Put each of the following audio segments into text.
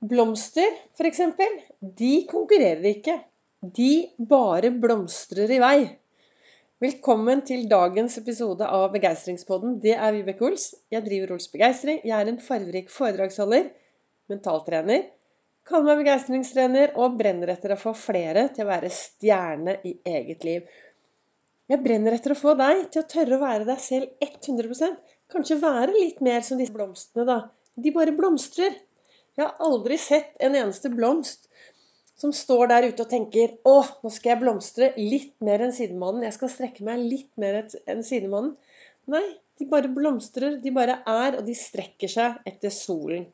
Blomster, f.eks., de konkurrerer ikke. De bare blomstrer i vei. Velkommen til dagens episode av Begeistringspodden. Det er Vibeke Ols. Jeg driver Ols Begeistring. Jeg er en fargerik foredragsholder, mentaltrener, kaller meg begeistringstrener og brenner etter å få flere til å være stjerne i eget liv. Jeg brenner etter å få deg til å tørre å være deg selv 100% Kanskje være litt mer som disse blomstene, da. De bare blomstrer. Jeg har aldri sett en eneste blomst som står der ute og tenker Å, nå skal jeg blomstre litt mer enn sidemannen. Jeg skal strekke meg litt mer enn sidemannen. Nei, de bare blomstrer. De bare er, og de strekker seg etter solen.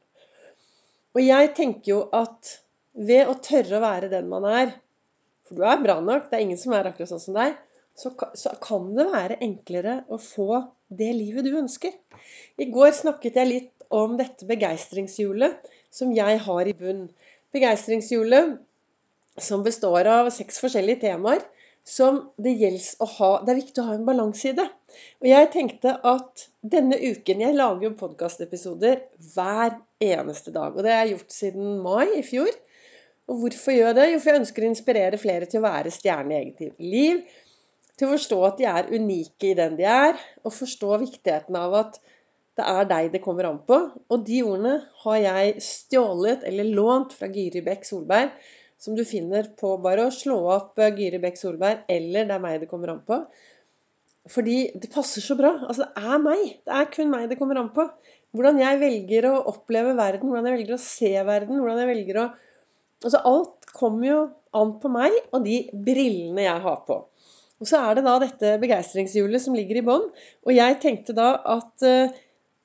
Og jeg tenker jo at ved å tørre å være den man er For du er bra nok, det er ingen som er akkurat sånn som deg. Så, kan det være enklere å få det livet du ønsker. I går snakket jeg litt om dette begeistringshjulet som jeg har i bunn. Begeistringshjulet som består av seks forskjellige temaer som det, ha, det er viktig å ha en balanse i det. Og jeg tenkte at denne uken Jeg lager jo podkastepisoder hver eneste dag. Og det har jeg gjort siden mai i fjor. Og hvorfor gjør jeg det? Jo, for jeg ønsker å inspirere flere til å være stjerne i eget liv. Til å forstå at de er unike i den de er, og forstå viktigheten av at det er deg det kommer an på. Og de ordene har jeg stjålet eller lånt fra Giri Bekk Solberg, som du finner på bare å slå opp Giri Gyri Bekk Solberg eller 'Det er meg det kommer an på'. Fordi det passer så bra. Altså, det er meg. Det er kun meg det kommer an på. Hvordan jeg velger å oppleve verden, hvordan jeg velger å se verden, hvordan jeg velger å Altså, alt kommer jo an på meg og de brillene jeg har på. Og så er det da dette begeistringshjulet som ligger i bånn. Og jeg tenkte da at uh,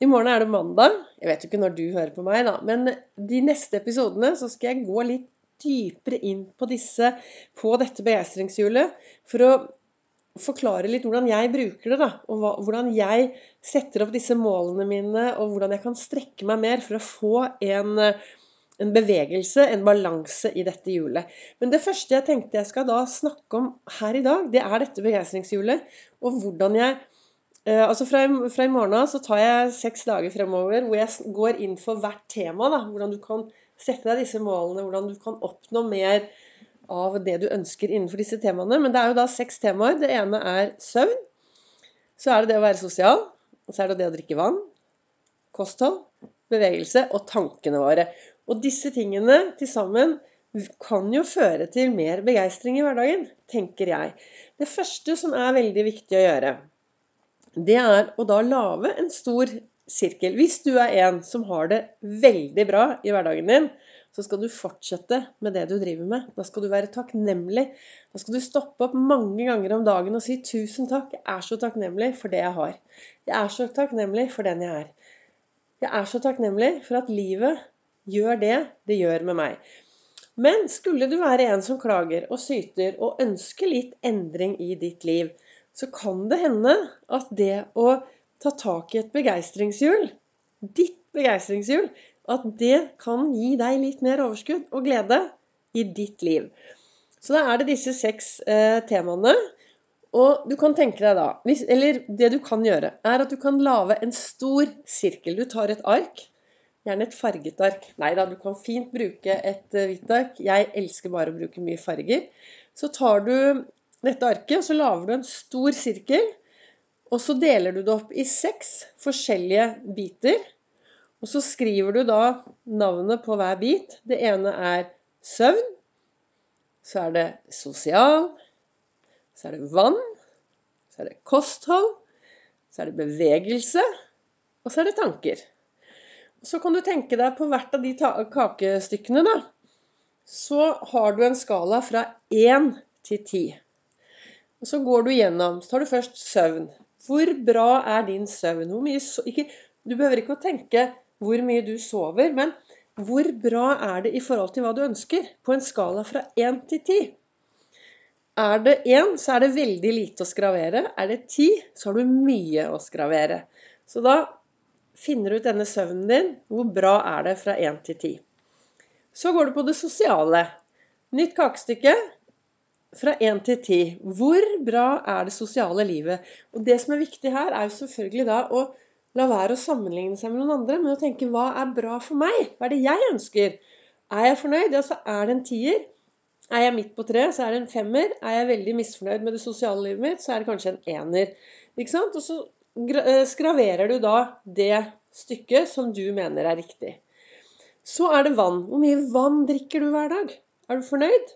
i morgen er det mandag. Jeg vet jo ikke når du hører på meg, da. Men de neste episodene så skal jeg gå litt dypere inn på disse, på dette begeistringshjulet. For å forklare litt hvordan jeg bruker det, da. Og hvordan jeg setter opp disse målene mine, og hvordan jeg kan strekke meg mer for å få en, en bevegelse, en balanse i dette hjulet. Men det første jeg tenkte jeg skal da snakke om her i dag, det er dette begeistringshjulet. Og hvordan jeg altså fra, fra, i morgen av så tar jeg seks dager fremover hvor jeg går inn for hvert tema. Da, hvordan du kan sette deg disse målene, hvordan du kan oppnå mer av det du ønsker innenfor disse temaene. Men det er jo da seks temaer. Det ene er søvn. Så er det det å være sosial. Så er det det å drikke vann. Kosthold, bevegelse og tankene våre. Og disse tingene til sammen kan jo føre til mer begeistring i hverdagen, tenker jeg. Det første som er veldig viktig å gjøre, det er å da lage en stor sirkel. Hvis du er en som har det veldig bra i hverdagen din, så skal du fortsette med det du driver med. Da skal du være takknemlig. Da skal du stoppe opp mange ganger om dagen og si 'tusen takk, jeg er så takknemlig for det jeg har'. Jeg er så takknemlig for den jeg er. Jeg er så takknemlig for at livet gjør det det gjør med meg. Men skulle du være en som klager og syter og ønsker litt endring i ditt liv, så kan det hende at det å ta tak i et begeistringshjul, ditt begeistringshjul, at det kan gi deg litt mer overskudd og glede i ditt liv. Så da er det disse seks eh, temaene. Og du kan tenke deg da hvis, Eller det du kan gjøre, er at du kan lage en stor sirkel. Du tar et ark, gjerne et farget ark. Nei da, du kan fint bruke et uh, hvitt ark. Jeg elsker bare å bruke mye farger. Så tar du dette arket, så lager du en stor sirkel. Og så deler du det opp i seks forskjellige biter. Og så skriver du da navnet på hver bit. Det ene er søvn. Så er det sosial. Så er det vann. Så er det kosthold. Så er det bevegelse. Og så er det tanker. Så kan du tenke deg på hvert av de kakestykkene, da. Så har du en skala fra 1 til 10. Og så går du gjennom. Så tar du først søvn. Hvor bra er din søvn? Ikke, du behøver ikke å tenke hvor mye du sover, men hvor bra er det i forhold til hva du ønsker? På en skala fra 1 til 10. Er det 1, så er det veldig lite å skravere. Er det 10, så har du mye å skravere. Så da finner du ut denne søvnen din. Hvor bra er det fra 1 til 10? Så går du på det sosiale. Nytt kakestykke fra 1 til 10. Hvor bra er det sosiale livet? Og det som er viktig her, er jo selvfølgelig da å la være å sammenligne seg med noen andre, men å tenke hva er bra for meg? Hva er det jeg ønsker? Er jeg fornøyd, ja, så er det en tier. Er jeg midt på treet, så er det en femmer. Er jeg veldig misfornøyd med det sosiale livet mitt, så er det kanskje en ener. Ikke sant? Og så eh, skraverer du da det stykket som du mener er riktig. Så er det vann. Hvor mye vann drikker du hver dag? Er du fornøyd?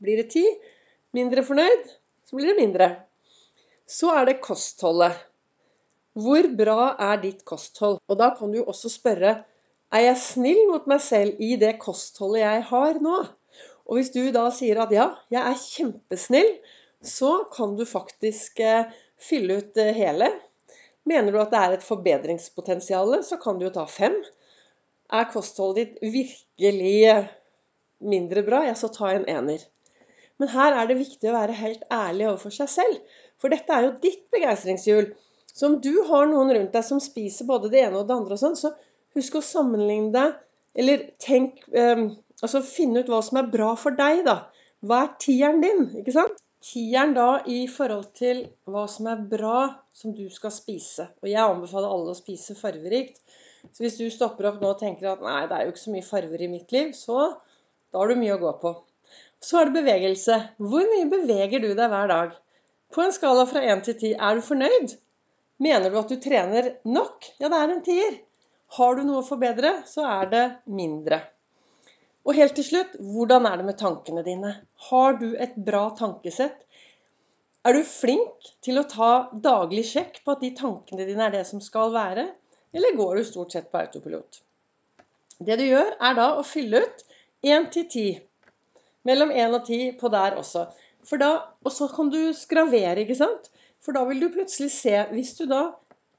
Blir det ti? Mindre fornøyd? Så blir det mindre. Så er det kostholdet. Hvor bra er ditt kosthold? Og da kan du også spørre er jeg snill mot meg selv i det kostholdet jeg har nå? Og hvis du da sier at ja, jeg er kjempesnill, så kan du faktisk eh, fylle ut det hele. Mener du at det er et forbedringspotensial, så kan du jo ta fem. Er kostholdet ditt virkelig eh, mindre bra, ja, så ta en ener. Men her er det viktig å være helt ærlig overfor seg selv. For dette er jo ditt begeistringshjul. Så om du har noen rundt deg som spiser både det ene og det andre, og sånn, så husk å sammenligne deg. Eller tenk eh, Altså finne ut hva som er bra for deg, da. Hva er tieren din? ikke sant? Tieren da i forhold til hva som er bra som du skal spise. Og jeg anbefaler alle å spise farverikt. Så hvis du stopper opp nå og tenker at nei, det er jo ikke så mye farver i mitt liv, så da har du mye å gå på. Så er det bevegelse. Hvor mye beveger du deg hver dag? På en skala fra 1 til 10, er du fornøyd? Mener du at du trener nok? Ja, det er en tier. Har du noe å forbedre, så er det mindre. Og helt til slutt, hvordan er det med tankene dine? Har du et bra tankesett? Er du flink til å ta daglig sjekk på at de tankene dine er det som skal være? Eller går du stort sett på autopilot? Det du gjør, er da å fylle ut 1 til 10. Mellom 1 og 10 på der også. For da, og så kan du skravere, ikke sant? For da vil du plutselig se Hvis du da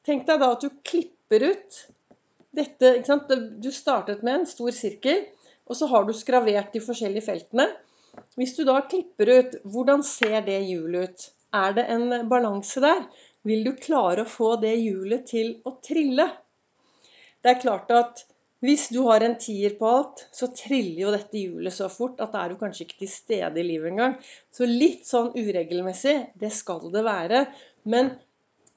Tenk deg da at du klipper ut dette ikke sant? Du startet med en stor sirkel, og så har du skravert de forskjellige feltene. Hvis du da klipper ut, hvordan ser det hjulet ut? Er det en balanse der? Vil du klare å få det hjulet til å trille? Det er klart at hvis du har en tier på alt, så triller jo dette hjulet så fort at da er du kanskje ikke til stede i livet engang. Så litt sånn uregelmessig, det skal det være. Men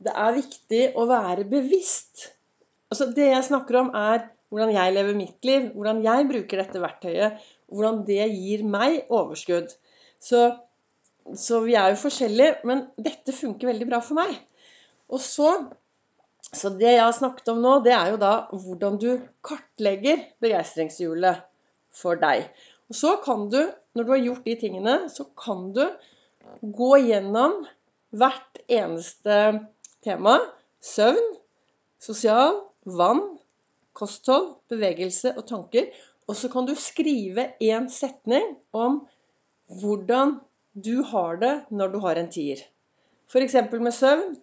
det er viktig å være bevisst. Altså Det jeg snakker om, er hvordan jeg lever mitt liv, hvordan jeg bruker dette verktøyet, hvordan det gir meg overskudd. Så, så vi er jo forskjellige, men dette funker veldig bra for meg. Og så så det jeg har snakket om nå, det er jo da hvordan du kartlegger begeistringshjulet for deg. Og så kan du, når du har gjort de tingene, så kan du gå gjennom hvert eneste tema. Søvn, sosial, vann, kosthold, bevegelse og tanker. Og så kan du skrive én setning om hvordan du har det når du har en tier. F.eks. med søvn.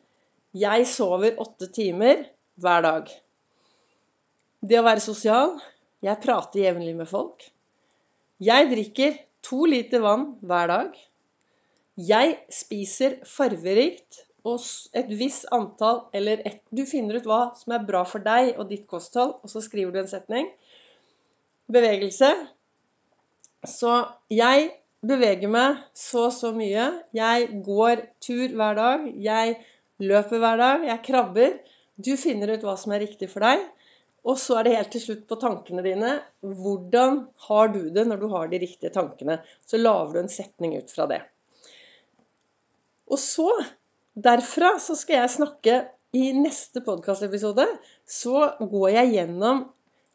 Jeg sover åtte timer hver dag. Det å være sosial Jeg prater jevnlig med folk. Jeg drikker to liter vann hver dag. Jeg spiser farverikt og et visst antall Eller et, du finner ut hva som er bra for deg og ditt kosthold, og så skriver du en setning. Bevegelse. Så jeg beveger meg så så mye. Jeg går tur hver dag. Jeg løper hver dag, jeg krabber. Du finner ut hva som er riktig for deg. Og så er det helt til slutt på tankene dine. Hvordan har du det når du har de riktige tankene? Så lager du en setning ut fra det. Og så, derfra, så skal jeg snakke i neste podkastepisode. Så går jeg gjennom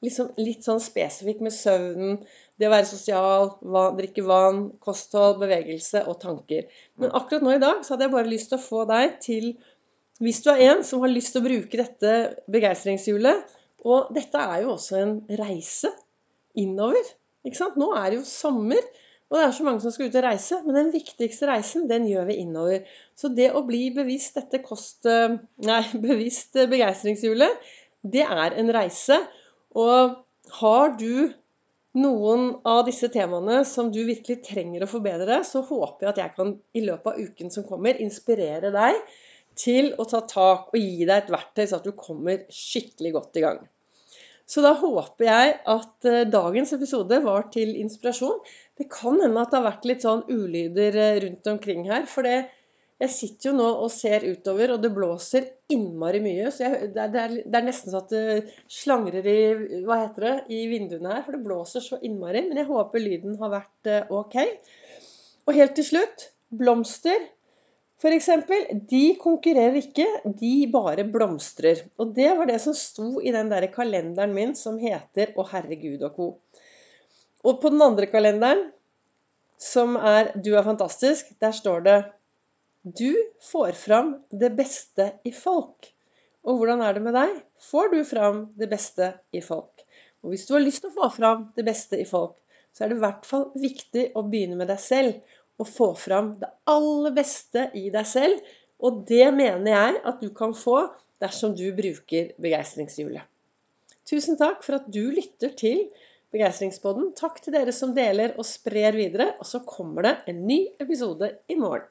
liksom litt sånn spesifikt med søvnen, det å være sosial, drikke vann, kosthold, bevegelse og tanker. Men akkurat nå i dag så hadde jeg bare lyst til å få deg til hvis du er en som har lyst til å bruke dette begeistringshjulet Og dette er jo også en reise innover. ikke sant? Nå er det jo sommer, og det er så mange som skal ut og reise. Men den viktigste reisen, den gjør vi innover. Så det å bli bevisst dette kost... Nei, bevisst begeistringshjulet, det er en reise. Og har du noen av disse temaene som du virkelig trenger å forbedre, så håper jeg at jeg kan i løpet av uken som kommer, inspirere deg til å ta tak og gi deg et verktøy, så at du kommer skikkelig godt i gang. Så da håper jeg at eh, dagens episode var til inspirasjon. Det kan hende at det har vært litt sånn ulyder eh, rundt omkring her. For det, Jeg sitter jo nå og ser utover, og det blåser innmari mye. Så jeg, det, er, det, er, nesten så at det slangrer i hva heter det, i vinduene her. For det blåser så innmari. Men jeg håper lyden har vært eh, ok. Og helt til slutt blomster. F.eks. de konkurrerer ikke, de bare blomstrer. Og det var det som sto i den der kalenderen min som heter Å herregud og co. Og på den andre kalenderen, som er Du er fantastisk, der står det du får fram det beste i folk. Og hvordan er det med deg? Får du fram det beste i folk? Og hvis du har lyst til å få fram det beste i folk, så er det i hvert fall viktig å begynne med deg selv. Og få fram det aller beste i deg selv. Og det mener jeg at du kan få dersom du bruker begeistringshjulet. Tusen takk for at du lytter til Begeistringspodden. Takk til dere som deler og sprer videre. Og så kommer det en ny episode i morgen.